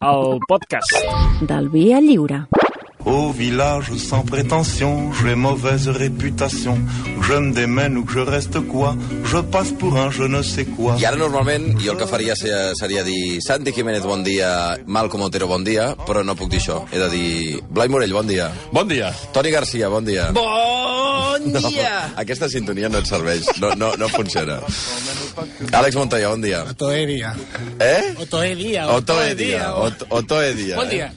el podcast. del Via Lliure. Au village sans prétention, j'ai mauvaise réputation. Je me démène ou que je reste quoi, je passe pour un je ne sais quoi. I ara, normalment, jo el que faria seria, seria dir Santi Jiménez, bon dia, Malcom Otero, bon dia, però no puc dir això. He de dir Blai Morell, bon dia. Bon dia. Toni Garcia, bon dia. Bon No, dia! aquesta sintonia no et serveix, no, no, no funciona. Àlex Montoya, bon dia. Otoedia. Eh? Otoedia. Otoedia. Ot- Otoedia. Bon dia.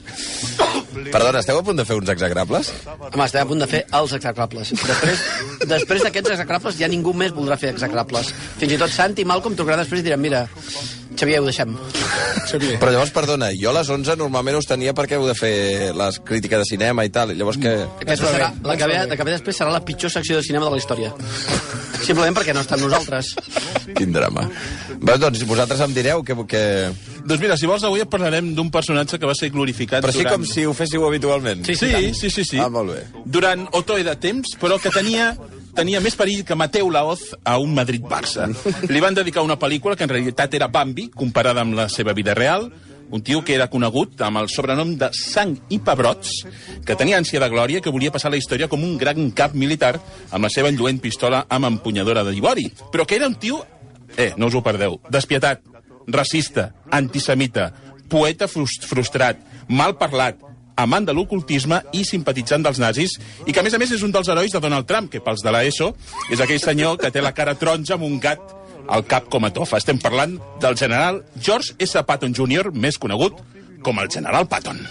Perdona, esteu a punt de fer uns exagrables? Home, estem a punt de fer els execrables. Després, després d'aquests execrables ja ningú més voldrà fer execrables. Fins i tot Santi i Malcom trucaran després i diran mira, Xavier, ho deixem. Xavier. Però llavors, perdona, jo a les 11 normalment us tenia perquè heu de fer les crítiques de cinema i tal. Llavors que... Aquesta serà, la que, ve, la que ve després serà la pitjor secció de cinema de la història. Simplement perquè no està amb nosaltres. Quin drama. Bé, doncs vosaltres em direu que... que... Doncs mira, si vols, avui parlarem d'un personatge que va ser glorificat Però sí durant... com si ho féssiu habitualment. Sí, sí, sí, sí, sí. Ah, molt bé. Durant Otoe de temps, però que tenia tenia més perill que Mateu Laoz a un Madrid-Barça. Li van dedicar una pel·lícula que en realitat era Bambi, comparada amb la seva vida real, un tio que era conegut amb el sobrenom de Sang i Pebrots, que tenia ànsia de glòria que volia passar la història com un gran cap militar amb la seva enlluent pistola amb empunyadora de d'ivori, però que era un tio, eh, no us ho perdeu, despietat, racista, antisemita, poeta frust frustrat, mal parlat, amant de l'ocultisme i simpatitzant dels nazis, i que, a més a més, és un dels herois de Donald Trump, que pels de l'ESO és aquell senyor que té la cara taronja amb un gat al cap com a tofa. Estem parlant del general George S. Patton Jr., més conegut com el general Patton.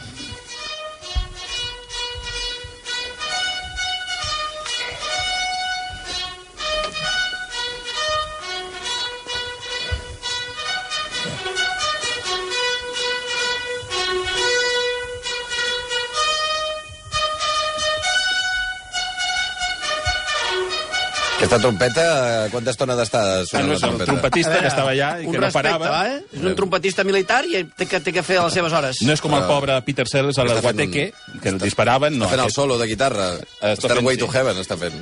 Aquesta trompeta, quanta estona d'estar Ah, sonant no, la és el trompeta? trompetista que estava allà i un que no respecte, parava. eh? És un trompetista militar i té que, té que fer a les seves hores. No és com el pobre Peter Sellers a la Guateque, que el disparaven. No, Està fent el aquest- solo de guitarra. Està Stairway fent, to sí. Heaven està fent.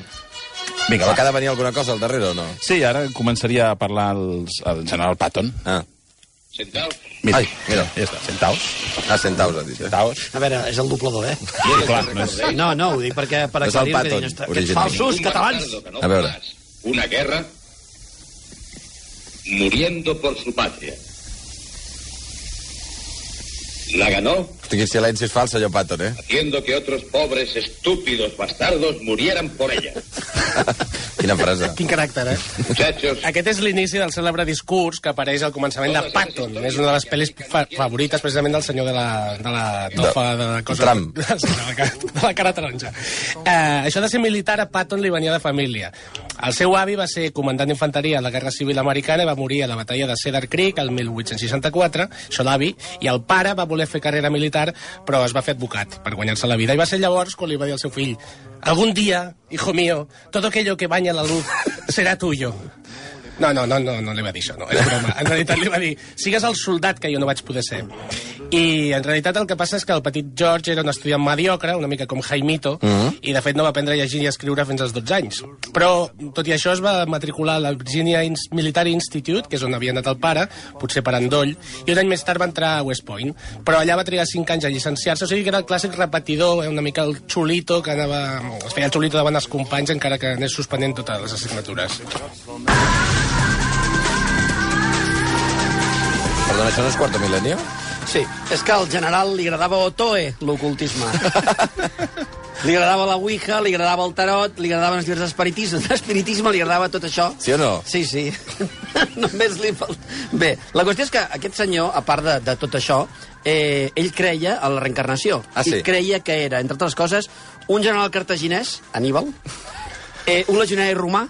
Vinga, va. que ha de venir alguna cosa al darrere o no? Sí, ara començaria a parlar els, el general Patton. Ah, Mira, Ai, mira. Ja està, sentaos. ah centaus, ha dit. Sentaos. A veure, és el doblador, eh? Sí, clar, no és... No, no, ho dic perquè per És el aclarir que Patton, diuen, "Aquests original." falsos catalans. A veure. Una guerra muriendo por su patria. La ganó Hosti, quin silenci és fals, senyor Patton, eh? haciendo que otros pobres, estúpidos bastardos murieran por ella. Quina frase. Quin caràcter, eh? Muchachos, Aquest és l'inici del cèlebre discurs que apareix al començament de Patton. És una de les pel·lis fa favorites, precisament, del senyor de la, de la tofa, de, la cosa... Trump. Sí, de, la, cara- de la cara taronja. Eh, això de ser militar a Patton li venia de família. El seu avi va ser comandant d'infanteria a la Guerra Civil Americana i va morir a la batalla de Cedar Creek el 1864, això l'avi, i el pare va voler fer carrera militar, però es va fer advocat per guanyar-se la vida. I va ser llavors quan li va dir al seu fill algún día, hijo mío, todo aquello que baña la luz será tuyo. No, no, no, no, no li va dir això, no, és broma. En realitat li va dir, sigues el soldat que jo no vaig poder ser. I en realitat el que passa és que el petit George era un estudiant mediocre, una mica com Jaimito, i de fet no va aprendre a llegir i a escriure fins als 12 anys. Però, tot i això, es va matricular a la Virginia Military Institute, que és on havia anat el pare, potser per endoll, i un any més tard va entrar a West Point. Però allà va trigar 5 anys a llicenciar-se, o sigui que era el clàssic repetidor, eh, una mica el xulito, que anava... es feia el xulito davant els companys, encara que anés suspenent totes les assignatures. Perdona, això no és Quarto Milenio? Sí, és que al general li agradava Otoe, l'ocultisme. li agradava la Ouija, li agradava el tarot, li agradaven els llibres d'espiritisme, d'espiritisme, li agradava tot això. Sí o no? Sí, sí. Només li fal... Bé, la qüestió és que aquest senyor, a part de, de tot això, eh, ell creia en la reencarnació. Ah, sí? I creia que era, entre altres coses, un general cartaginès, Aníbal, eh, un legionari romà,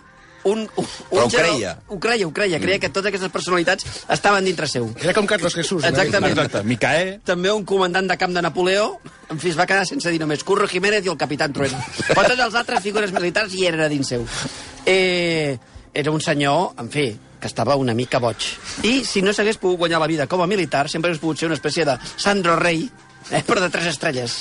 un, un, Però ho creia. Ho creia, ho creia. Creia que totes aquestes personalitats estaven dintre seu. Era com Carlos Jesús. Exactament. mica. Exacte, Micaé... També un comandant de camp de Napoleó, en fi, es va quedar sense dir només Curro Jiménez i el capitán Trueno. Però tots els altres figures militars hi eren a dins seu. Eh, era un senyor, en fi, que estava una mica boig. I si no s'hagués pogut guanyar la vida com a militar, sempre hagués pogut ser una espècie de Sandro Rey, eh, però de tres estrelles.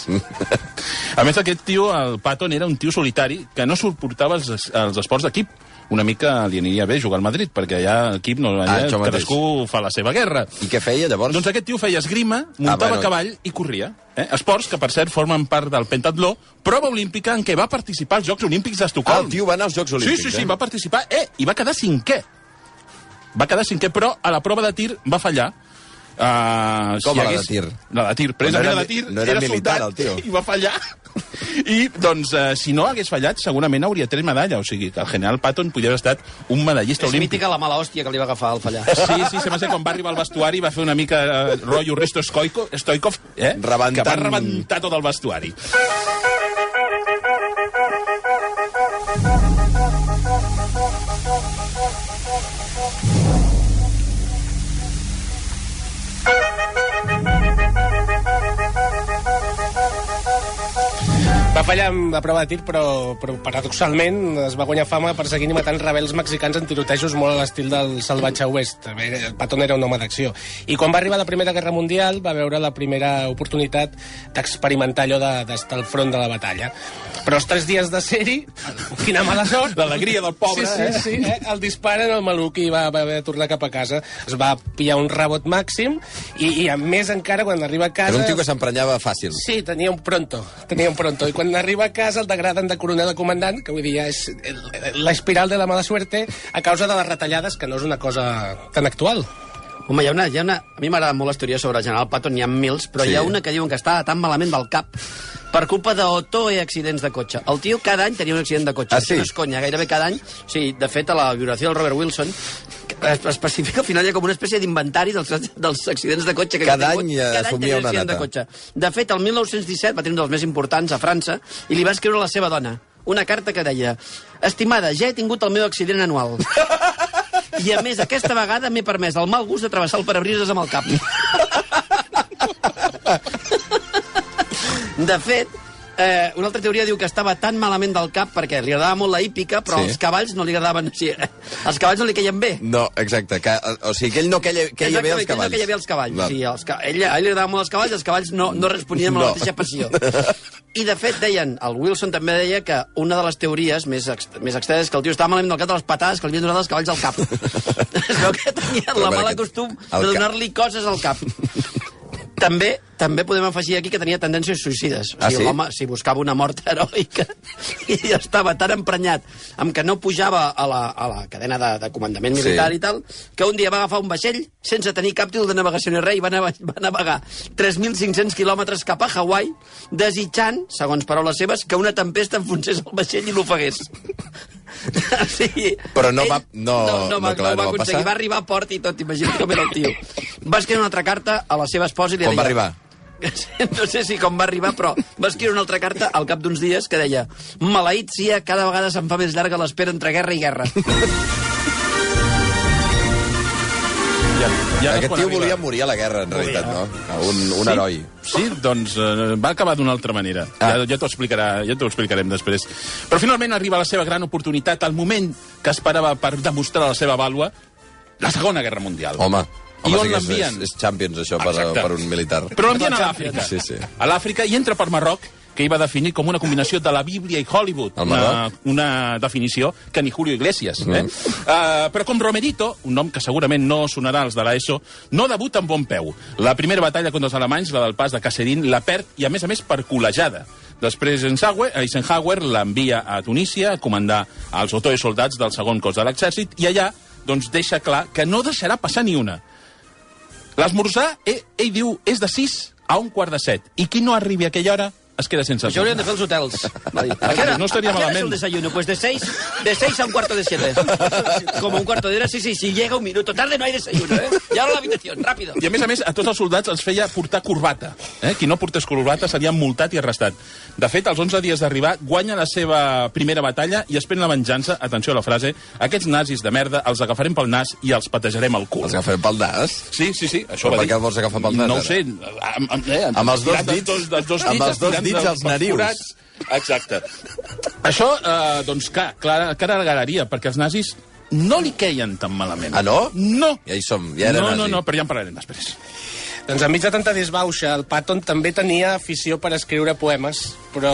A més, aquest tio, el Patton, era un tio solitari que no suportava els, els esports d'equip. Una mica li aniria bé jugar al Madrid, perquè allà l'equip, no, allà això mateix. cadascú fa la seva guerra. I què feia, llavors? Doncs aquest tio feia esgrima, muntava Ah, bueno. a cavall i corria. Eh? Esports que, per cert, formen part del pentatló, prova olímpica en què va participar als Jocs Olímpics Ah, d'Estocolm. el tio va anar als Jocs Olímpics, Sí, sí, sí, eh? va participar, eh, i va quedar cinquè. Va quedar cinquè, però a la prova de tir va fallar. Uh, Com a la de tir? La de tir, precisament no era la de tir. no era militar, soldat el tio. I va fallar. I, doncs, uh, si no hagués fallat, segurament hauria tret medalla. O sigui, que el general Patton podria haver estat un medallista És olímpic. mítica la mala hòstia que li va agafar al fallar. Sí, sí, sembla ser quan va arribar al vestuari va fer una mica uh, rotllo Risto Stoikov eh? Rebentant. que va rebentar tot el vestuari. Fallar la prova de tir, però, però paradoxalment es va guanyar fama perseguint i matant rebels mexicans en tirotejos molt a l'estil del salvatge oest. El Patton era un home d'acció. I quan va arribar la Primera Guerra Mundial va veure la primera oportunitat d'experimentar allò de- d'estar al front de la batalla. Però els tres dies de sèrie, quina mala sort. L'alegria del pobre, sí, sí, sí, eh? El disparen al maluc i va, va haver de tornar cap a casa. Es va pillar un rebot màxim i, i a més encara quan arriba a casa... Era un tio que s'emprenyava fàcil. Sí, tenia un pronto, tenia un pronto. I quan arriba a casa el degraden de coronel a comandant, que vull dir, ja és el- la espiral de la mala suerte a causa de les retallades, que no és una cosa tan actual. Home, hi ha una, hi ha una... A mi m'agraden molt les teories sobre el general Patton, n'hi ha mils, però Sí. hi ha una que diuen que estava tan malament del cap per culpa d'Otto i accidents de cotxe. El tio cada any tenia un accident de cotxe. Ah, sí? No és conya, gairebé cada any. Sí, de fet, a la biografia del Robert Wilson especifica al final hi ha com una espècie d'inventari dels, dels accidents de cotxe que Cada tingut. any, cada any assumia tenia un una accident de data. cotxe. De fet, el 1917 va tenir un dels més importants a França i li va escriure a la seva dona una carta que deia Estimada, ja he tingut el meu accident anual. I a més, aquesta vegada m'he permès el mal gust de travessar el parabrises amb el cap. De fet, eh, una altra teoria diu que estava tan malament del cap perquè li agradava molt la hípica, però Sí. els cavalls no li agradaven... Sí, els cavalls no li queien bé. No, exacte. Que, o sigui, que ell no queia, queia bé Exactament, els cavalls. No queia bé els cavalls. Val. Sí, els ca... ell, a ell li agradaven molt els cavalls, els cavalls no, no responien amb No. la mateixa passió. I, de fet, deien, el Wilson també deia que una de les teories més, ex més extremes és que el tio estava malament del cap de les patades que li havien donat els cavalls al cap. es veu que tenia Però la mala aquest- costum de donar-li coses al cap. també també podem afegir aquí que tenia tendències suïcides. O Ah, sigui, sí? L'home si buscava una mort heroica i estava tan emprenyat amb que no pujava a la, a la cadena de, de comandament Sí. militar i tal, que un dia va agafar un vaixell sense tenir cap títol de navegació ni res i va, va navegar 3.500 quilòmetres cap a Hawaii desitjant, segons paraules seves, que una tempesta enfonsés el vaixell i l'ofegués. o sigui, Però no va- no- no, no, clar, no va no va aconseguir. passar. Va arribar a port i tot, imagina't com era el tio. Va escriure una altra carta a la seva esposa i li Quan deia... va arribar? No sé si com va arribar, però va escriure una altra carta al cap d'uns dies que deia Maleït sia, cada vegada se'n fa més llarga l'espera entre guerra i guerra. Ja, ja Aquest tio arriba- volia morir a la guerra, en realitat, no? Un, un sí? heroi. Sí, doncs eh, va acabar d'una altra manera. Ah. Ja, ja t'ho explicarà, ja t'ho explicarem després. Però finalment arriba la seva gran oportunitat, al moment que esperava per demostrar la seva vàlua, la Segona Guerra Mundial. Home, I home on sí que és, l'envien? és, és Champions, això, per, Exacte. per un militar. Però l'envien a l'Àfrica. Sí, sí. A l'Àfrica i entra per Marroc, que hi va definir com una combinació de la Bíblia i Hollywood. Una, una definició que ni Julio Iglesias. Eh? Mm. Uh, però com Romerito, un nom que segurament no sonarà als de l'ESO, no debuta amb bon peu. La primera batalla contra els alemanys, la del pas de Kasserine, la perd i, a més a més, per col·legiada. Després Eisenhower, Eisenhower l'envia a Tunísia a comandar els otoe soldats del segon cos de l'exèrcit i allà doncs, deixa clar que no deixarà passar ni una. L'esmorzar, ell, ell diu, és de 6 a un quart de 7. I qui no arribi a aquella hora es queda sense Això haurien de fer els hotels. Va dir, ¿A qué hora- No estaría a qué hora malament. el desayuno? Pues de 6 de seis a un cuarto de 7. Como un cuarto de hora, sí, sí, si llega un minuto tarde no hay desayuno, ¿eh? Y ahora la habitación, rápido. I a més a més, a tots els soldats els feia portar corbata. Eh? Qui no portés corbata seria multat i arrestat. De fet, als 11 dies d'arribar, guanya la seva primera batalla i es pren la venjança, atenció a la frase, aquests nazis de merda els agafarem pel nas i els patejarem el cul. Els agafem pel nas? Sí, sí, sí, això Però va per dir. què el vols agafar pel nas, No ho ara? sé, amb, amb, eh, Amb els dos tirant dits- dos, dels dos amb dits, els dos tirant dits dels- als narius. forats. Exacte. Això, eh, doncs, clar, clar, cara galeria, perquè els nazis no li queien tan malament. Ah, no? No. Ja hi som, ja era no, nazi. no, no, però ja en parlarem després. Doncs enmig de tanta disbauxa, el Patton també tenia afició per escriure poemes, però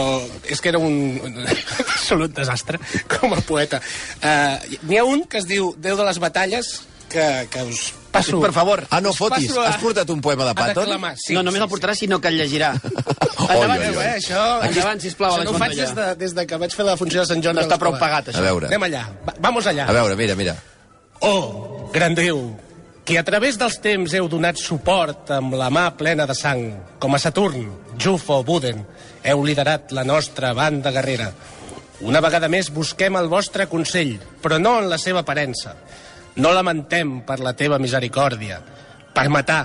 és que era un, un absolut desastre com a poeta. Uh, N'hi ha un que es diu Déu de les batalles, que, que us passo... Per favor. Ah, no fotis. a- Has portat un poema de a Patton? Sí, no, només el portarà, sinó que el llegirà. Oi, Endavant, oi, oi. Eh, això, Endavant, sisplau, això no ho faig des de, des de que vaig fer la funció de Sant Joan. No està prou pagat, A això. veure, Anem allà. Va, vamos allà. a veure, mira, mira. Oh, gran Déu, que a través dels temps heu donat suport amb la mà plena de sang, com a Saturn, Jufo, Buden, heu liderat la nostra banda guerrera. Una vegada més busquem el vostre consell, però no en la seva aparença. No lamentem per la teva misericòrdia. Per matar,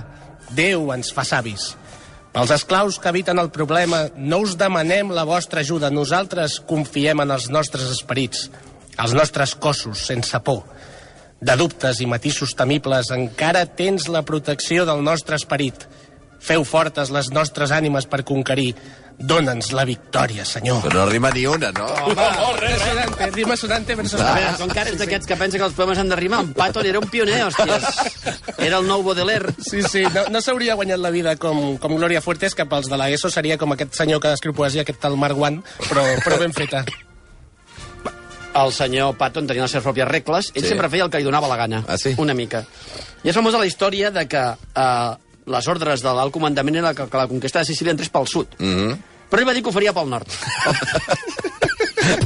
Déu ens fa savis. Pels esclaus que habiten el problema, no us demanem la vostra ajuda. Nosaltres confiem en els nostres esperits, els nostres cossos, sense por. De dubtes i matisos temibles, encara tens la protecció del nostre esperit. Feu fortes les nostres ànimes per conquerir. Dóna'ns la victòria, senyor. Però no rima ni una, no? Home, sonante, rima sonante versus A veure, són cares d'aquests que pensen que els poemes han de rimar. En Patton era un pioner, hòsties. Era el nou Baudelaire. Sí, sí, no, no s'hauria guanyat la vida com, com Gloria Fuertes, que pels de la ESO seria com aquest senyor que descriu poesia, aquest tal Marc Wan, però, però ben feta. El senyor Patton tenia les seves pròpies regles. Ell Sí. sempre feia el que li donava la gana. Ah, sí? Una mica. I és famosa la història de que eh, les ordres de l'alt comandament era que, que la conquesta de Sicília entrés pel sud. Mm Mhm. -hmm. Però ell va dir que ho faria pel nord.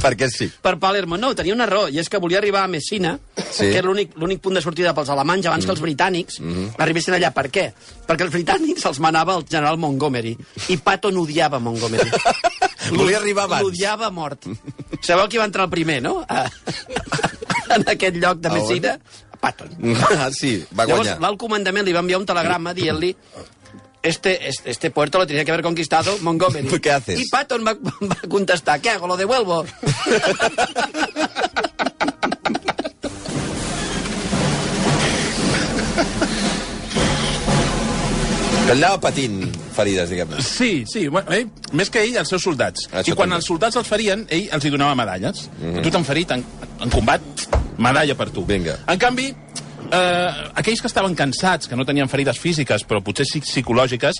Perquè sí. per Palermo. No, tenia una raó, i és que volia arribar a Messina, Sí. que era l'únic punt de sortida pels alemanys abans mm. que els britànics mm -hmm. arribessin allà. Per què? Perquè els britànics els manava el general Montgomery, i Patton odiava Montgomery. Volia arribar abans. L'odiava mort. Sabeu qui va entrar el primer, no? A, en aquest lloc de? Messina? Patton. Ah, sí, va Llavors, guanyar. l'alt comandament li va enviar un telegrama dient-li Este, este, este puerto lo tenía que haber conquistado Montgomery. ¿Qué haces? Y Patton va, va contestar, ¿qué hago? ¿Lo devuelvo? Que anava patint ferides, diguem-ne. Sí, sí, bueno, ell, més que ell, els seus soldats. Això I quan també. els soldats els ferien, ell els hi donava medalles. Mm -hmm. Tu t'han ferit en, en combat, medalla per tu. Vinga. En canvi, eh, aquells que estaven cansats, que no tenien ferides físiques, però potser sí psicològiques,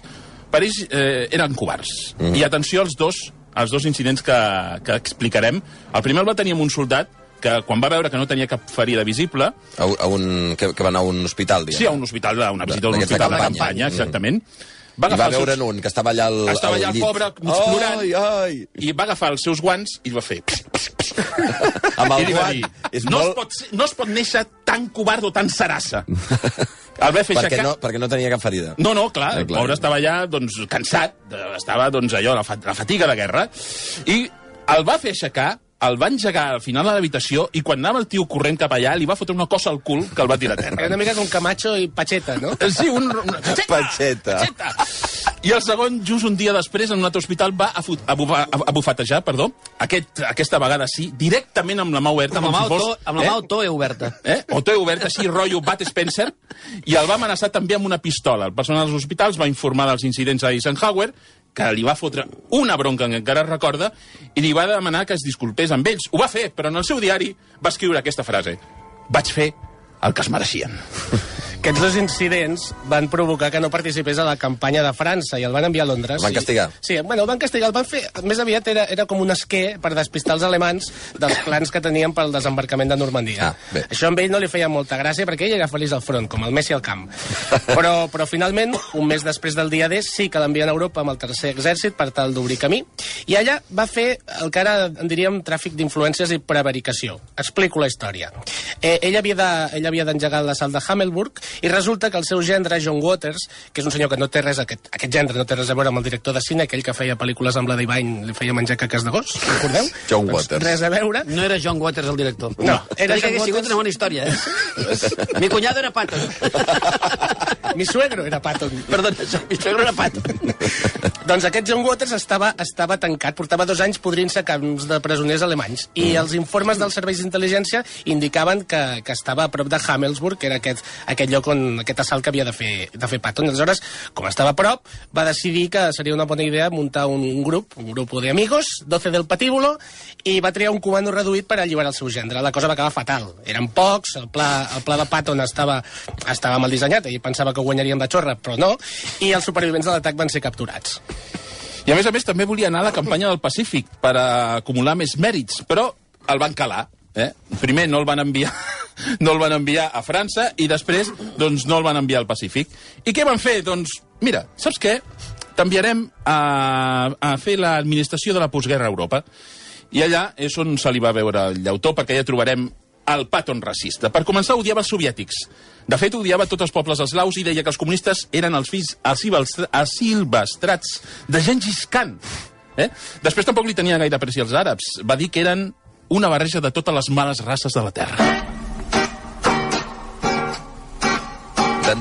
per ells eh, eren covards. Mm -hmm. I atenció als dos, als dos incidents que, que explicarem. El primer el va tenir amb un soldat que quan va veure que no tenia cap ferida visible, A, un- a un, que, que va anar a un hospital, diguem. sí, a un hospital, a una visita a un D'aquests de hospital de campanya. campanya, exactament, va I va veure'n seus- un, que estava allà al, Estava allà al llit. pobre, mig plorant. Ai, ai. i va agafar els seus guants i va fer... Amb el dir, És no, molt... es pot, ser- no es pot néixer tan covard o tan serassa. El va fer perquè, aixecar... no, perquè no tenia cap ferida. No, no, clar, Eh, el clar. pobre estava allà, doncs, cansat, estava, doncs, allò, la, fa la fatiga de guerra, i el va fer aixecar, el va engegar al final de l'habitació, i quan anava el tio corrent cap allà, li va fotre una cosa al cul que el va tirar a Era terra. una mica com Camacho i Pacheta, no? Sí, un... un pacheta, Pacheta. pacheta. I el segon, just un dia després, en un altre hospital, va a, a, bufa, a, a bufetejar, perdó, aquest, aquesta vegada sí, directament amb la mà oberta. Amb mà si fos, amb la mà auto oberta. eh? O té obert així, rotllo Bat Spencer, i el va amenaçar també amb una pistola. El personal dels hospitals va informar dels incidents a Eisenhower, que li va fotre una bronca que encara recorda, i li va demanar que es disculpés amb ells. Ho va fer, però en el seu diari va escriure aquesta frase. Vaig fer el que es mereixien. Aquests dos incidents van provocar que no participés a la campanya de França i el van enviar a Londres. El van I- castigar? Sí, bueno, el van castigar. El van fer... Més aviat era, era com un esquer per despistar els alemans dels plans que tenien pel desembarcament de Normandia. Ah, bé. Això amb ell no li feia molta gràcia perquè ell era feliç al front, com el Messi al camp. Però, però finalment, un mes després del dia D, sí que l'envien a Europa amb el tercer exèrcit per tal d'obrir camí. I allà va fer el que ara en diríem tràfic d'influències i prevaricació. Explico la història. Eh, ell havia de- d'engegar l'assalt de Hamelburg i resulta que el seu gendre, John Waters, que és un senyor que no té res, aquest, aquest gendre no té res a veure amb el director de cine, aquell que feia pel·lícules amb la Divine, li feia menjar caques de gos, recordeu? John Doncs Waters. Res a veure. No era John Waters el director. No, era era que John hagués sigut Waters. una bona història, eh? Mi cunyado era Patton. Mi suegro era Patton. Perdona, mi suegro era Patton. Doncs aquest John Waters estava, estava tancat, portava dos anys podrint-se a camps de presoners alemanys. I Mm. els informes dels serveis d'intel·ligència indicaven que, que estava a prop de Hamelsburg, que era aquest, aquest lloc on aquest assalt que havia de fer, de fer Patton. Aleshores, com estava a prop, va decidir que seria una bona idea muntar un, un grup, un grup de amigos, 12 del patíbulo, i va triar un comando reduït per alliberar el seu gendre. La cosa va acabar fatal. Eren pocs, el pla, el pla de Patton estava, estava mal dissenyat, ell pensava que guanyarien de xorra, però no, i els supervivents de l'atac van ser capturats. I a més a més també volia anar a la campanya del Pacífic per acumular més mèrits, però el van calar. Eh? Primer no el van enviar no el van enviar a França i després doncs, no el van enviar al Pacífic. I què van fer? Doncs, mira, saps què? T'enviarem a, a fer l'administració de la postguerra a Europa. I allà és on se li va veure el llautó, perquè ja trobarem el Patton racista. Per començar, odiava els soviètics. De fet, odiava tots els pobles eslaus i deia que els comunistes eren els fills asilvestrats de Gengis Khan. Eh? Després tampoc li tenia gaire apreci als àrabs. Va dir que eren una barreja de totes les males races de la Terra.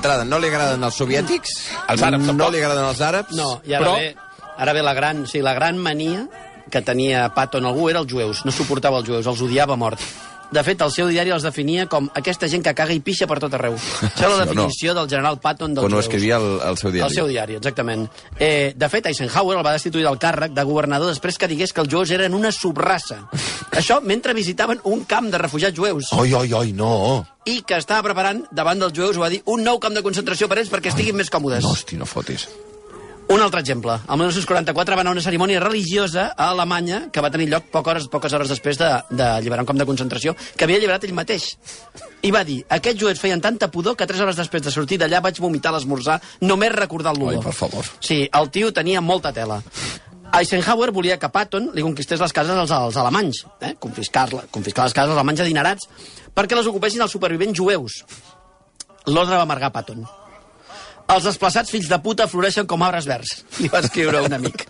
D'entrada, no li agraden els soviètics? Els àrabs, No li agraden els àrabs? No, i ara, Però- Però... ve, ara ve la gran, o sigui, la gran mania que tenia Patton algú era els jueus. No suportava els jueus, els odiava a mort. De fet, el seu diari els definia com aquesta gent que caga i pixa per tot arreu. Això és la o no? definició del general Patton dels Quan ho escrivia el, el seu diari. El seu diari, exactament. Eh, de fet, Eisenhower el va destituir del càrrec de governador després que digués que els jueus eren una subraça. Això mentre visitaven un camp de refugiats jueus Oi, oi, oi, no. i que estava preparant davant dels jueus, ho va dir, un nou camp de concentració per ells perquè estiguin més còmodes. No, hosti, no fotis. Un altre exemple. El 1944 va anar a una cerimònia religiosa a Alemanya que va tenir lloc poques hores, poques hores després de, de alliberar un camp de concentració que havia alliberat ell mateix. I va dir, aquests juets feien tanta pudor que tres hores després de sortir d'allà vaig vomitar l'esmorzar només recordar l'olor. Ai, per favor. Sí, el tio tenia molta tela. Eisenhower volia que Patton li conquistés les cases als, als alemanys, eh? confiscar, confiscar les cases als alemanys adinerats perquè les ocupessin els supervivents jueus. L'ordre va amargar Patton. Els desplaçats fills de puta floreixen com arbres verds, li va escriure un amic.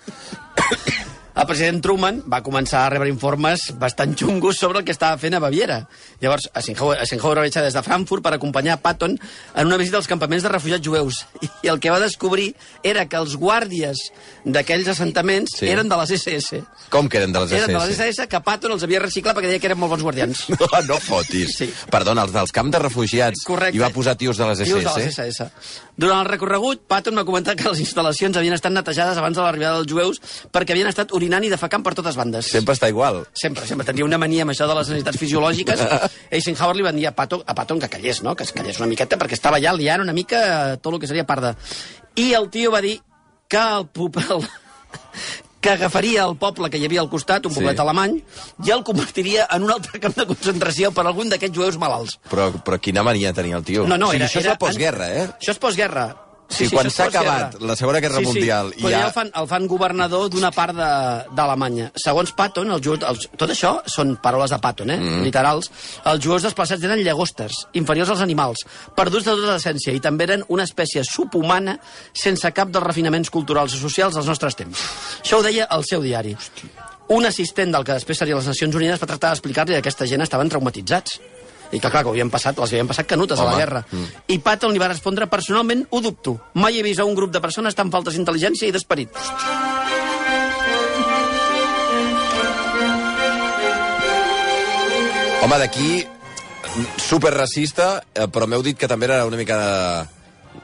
El president Truman va començar a rebre informes bastant xungos sobre el que estava fent a Baviera. Llavors, Eisenhower, Eisenhower va viatjar des de Frankfurt per acompanyar Patton en una visita als campaments de refugiats jueus. I el que va descobrir era que els guàrdies d'aquells assentaments Sí. eren de les SS. Com que eren de les Eren de les SS? SS que Patton els havia reciclat perquè deia que eren molt bons guardians. No, no fotis. Sí. Perdona, els dels camps de refugiats. Correcte. I va posar tios de les SS. Tios de les SS. Durant el recorregut, Patton va comentar que les instal·lacions havien estat netejades abans de l'arribada dels jueus perquè havien estat orinant i defecant per totes bandes. Sempre està igual. Sempre, sempre tenia una mania amb això de les necessitats fisiològiques. Eisenhower li van dir a Patton, a Patton que callés, no? que es callés una miqueta, perquè estava ja liant una mica tot el que seria part de... I el tio va dir que el, pup- el, que agafaria el poble que hi havia al costat, un Sí. poblet alemany, i el convertiria en un altre camp de concentració per algun d'aquests jueus malalts. Però, però quina mania tenia el tio. No, no, o sigui, era, això era és la postguerra, eh? Això és postguerra. Sí, quan això és s'ha acabat la Segona Guerra Mundial i i ja... ja- el fan, el fan governador d'una part d'Alemanya. Segons Patton, els jueus, els, tot això són paraules de Patton, eh? Mm. literals, els jueus desplaçats eren llagostes, inferiors als animals, perduts de tota l'essència, i també eren una espècie subhumana sense cap dels refinaments culturals i socials dels nostres temps. Això ho deia el seu diari. Un assistent del que després seria les Nacions Unides va tractar d'explicar-li que aquesta gent estaven traumatitzats. I que, clar, que havien passat, les havien passat canutes a Home, la guerra. Mm. I Patton li va respondre, personalment ho dubto. Mai he vist a un grup de persones tan faltes d'intel·ligència i d'esperit. Home, d'aquí, super racista, eh, però m'heu dit que també era una mica...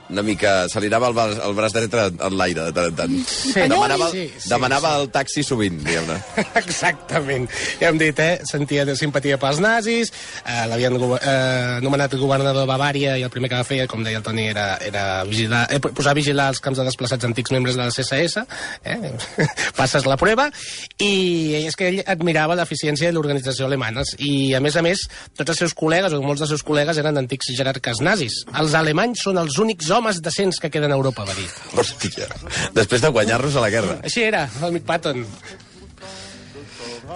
Una mica... Se li anava el, braç, el braç dret en l'aire, de tant en tant. Sí. demanava Sí, sí, demanava el taxi sovint, diguem-ne. Exactament. Ja hem dit, eh? Sentia de simpatia pels nazis, eh, l'havien eh, nomenat governador de Bavària i el primer que va fer, com deia el Toni, era, era vigilar, eh, posar a vigilar els camps de desplaçats antics membres de la CSS, eh? passes la prova, i és que ell admirava l'eficiència de l'organització alemana, i a més a més, tots els seus col·legues, o molts dels seus col·legues, eren antics jerarques nazis. Els alemanys són els únics homes decents que queden a Europa, va dir. Hòstia. Després de guanyar-nos a la guerra. Així era, l'amic Patton.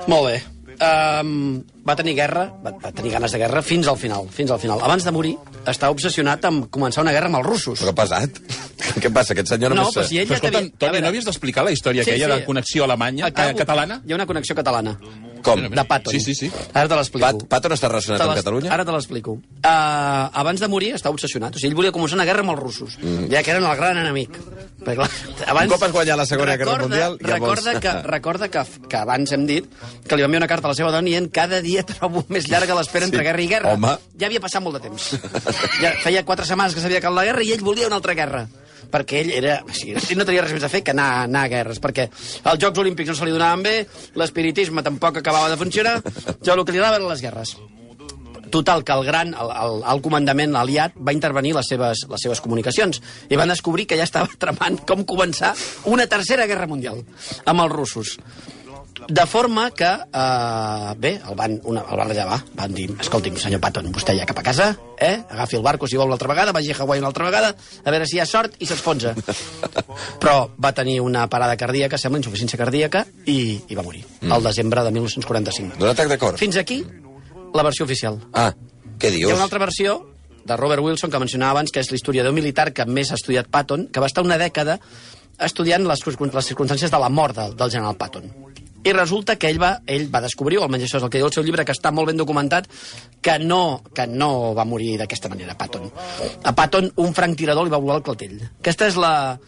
Molt bé. Um, va tenir guerra, va, va tenir ganes de guerra fins al final, fins al final. Abans de morir, estava obsessionat amb començar una guerra amb els russos. Però pesat. Què passa? Aquest senyor No, només... però si ell Però ja escolta, Toni, no havies d'explicar la història Sí, aquella sí. de connexió alemanya, eh, acabo- catalana? Hi ha una connexió catalana. Com? De Patton. Sí, sí, sí. Ara te l'explico. Pat, Patton està relacionat amb Catalunya? Ara te l'explico. Uh, abans de morir estava obsessionat. O sigui, ell volia començar una guerra amb els russos, mm. ja que eren el gran enemic. Perquè, clar, abans... Un cop has guanyat la Segona Guerra Mundial, ja recorda, que, recorda que, que abans hem dit que li va enviar una carta a la seva dona dient cada dia trobo més llarga l'espera entre Sí. guerra i guerra. Home. Ja havia passat molt de temps. Ja feia quatre setmanes que s'havia acabat la guerra i ell volia una altra guerra perquè ell era, o sigui, ell no tenia res més a fer que anar, anar a guerres, perquè els Jocs Olímpics no se li donaven bé, l'espiritisme tampoc acabava de funcionar, jo el que li agradava les guerres. Total, que el gran, el, el, el comandament aliat va intervenir les seves, les seves comunicacions i van descobrir que ja estava tramant com començar una tercera guerra mundial amb els russos. De forma que, eh, bé, el van, una, el van rellevar. Van dir, escolti'm, senyor Patton, vostè ja cap a casa, eh? agafi el barco si vol una altra vegada, vagi a Hawaii una altra vegada, a veure si hi ha sort i s'esfonsa. Però va tenir una parada cardíaca, sembla, insuficiència cardíaca, i, i va morir, mm. al desembre de 1945. D'un atac de cor? Fins aquí, la versió oficial. Ah, què Hi dius? ha una altra versió de Robert Wilson, que mencionava abans, que és l'historiador militar que més ha estudiat Patton, que va estar una dècada estudiant les, les circumstàncies de la mort del, del general Patton. I resulta que ell va, ell va descobrir, o almenys això és el que diu el seu llibre, que està molt ben documentat, que no, que no va morir d'aquesta manera, Patton. A Patton, un franctirador li va volar el clatell. Aquesta és la,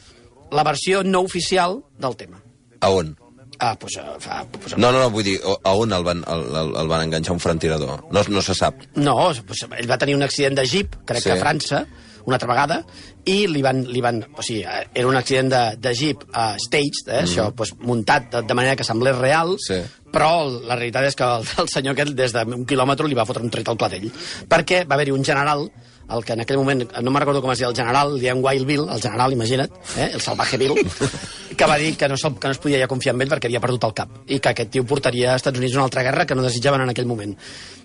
la versió no oficial del tema. A on? Ah, pues, uh, fa, pues, No, no, no, vull dir, a on el van, el, el, el van enganxar un frantirador? No, no se sap. No, pues, ell va tenir un accident de jeep, crec Sí. que a França, una altra vegada, i li van... Li van o sigui, eh, era un accident de, de jeep uh, staged, eh, mm. això, pues, muntat de, de manera que semblés real, Sí. però la realitat és que el, el senyor aquest des d'un quilòmetre li va fotre un tret al clatell. Perquè va haver-hi un general, el que en aquell moment, no me'n recordo com es deia el general, li deien Wild Bill, el general, imagina't, eh, el salvaje Bill, que va dir que no, que no es podia ja confiar en ell perquè havia perdut el cap i que aquest tio portaria als Estats Units una altra guerra que no desitjaven en aquell moment.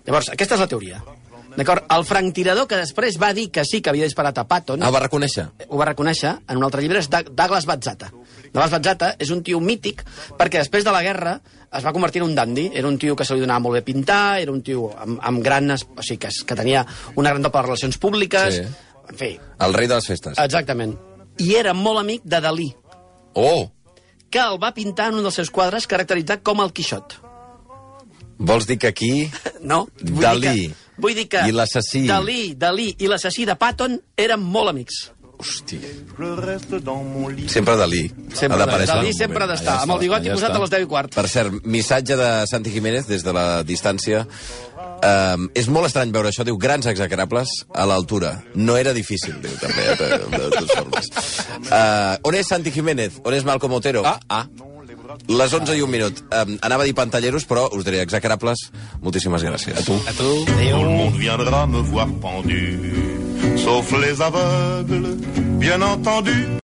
Llavors, aquesta és la teoria. D'acord? El franctirador que després va dir que sí que havia disparat a Patton, Ah, va reconèixer? ho va reconèixer en un altre llibre, és Doug- Douglas Bazzata. Douglas Bazzata és un tio mític perquè després de la guerra es va convertir en un dandy. Era un tio que se li donava molt bé pintar, era un tio amb, amb gran... O sigui, que, que tenia una gran doble de relacions públiques... Sí. En fi, El rei de les festes. exactament. I era molt amic de Dalí, Oh! que el va pintar en un dels seus quadres caracteritzat com el Quixot. Vols dir que aquí... No? Dalí. Que, vull dir que... I l'assassí. Dalí, Dalí i l'assassí de Patton eren molt amics. Lit. Sempre Dalí. Sempre ha Dalí un sempre ha d'estar, amb el bigoti allà posat a les 10 i quart. Per cert, missatge de Santi Jiménez des de la distància. Um, és molt estrany veure això, diu, grans execrables a l'altura. No era difícil, diu, també, eh, de, de totes formes. Uh, on és Santi Jiménez? On és Malcom Otero? Ah, ah. Les 11 i un minut. Um, anava a dir pantalleros, però us diré execrables. Moltíssimes gràcies. A tu. A tu. Tout le monde viendra me voir pendu, sauf les aveugles, bien entendu.